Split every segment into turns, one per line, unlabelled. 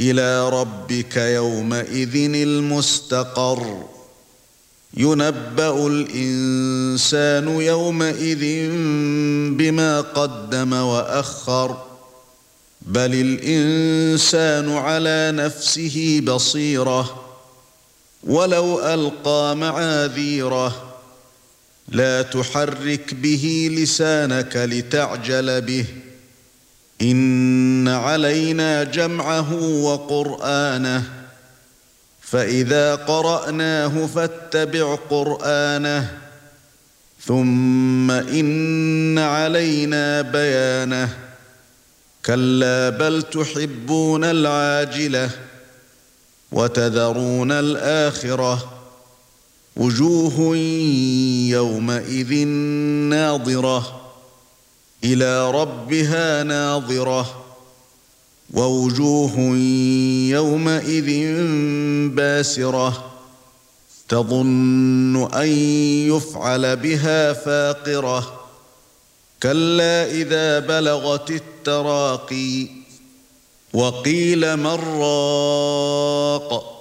إلى ربك يومئذ المستقر. ينبأ الإنسان يومئذ بما قدم وأخر بل الإنسان على نفسه بصيرة. ولو ألقى معاذيره لا تحرك به لسانك لتعجل به. إن علينا جمعه وقرآنه فإذا قرأناه فاتبع قرآنه ثم إن علينا بيانه. كلا بل تحبون العاجلة وتذرون الآخرة. وجوه يومئذ ناظرة إلى ربها ناظرة. ووجوه يومئذ باسرة تظن أن يفعل بها فاقرة. كلا إذا بلغت التراقي وقيل من راق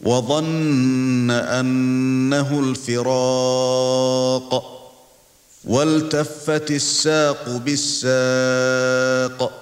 وظن أنه الفراق. والتفت الساق بالساق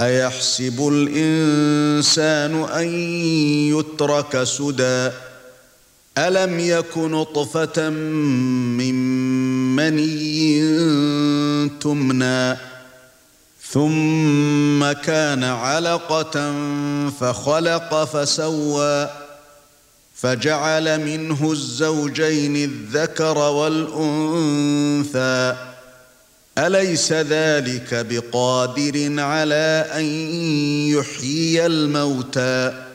أيحسب الإنسان أن يترك سدى؟ ألم يك نطفة من مني تمنى؟ ثم كان علقة فخلق فسوى فجعل منه الزوجين الذكر والأنثى. أليس ذلك بقادر على أن يحيي الموتى؟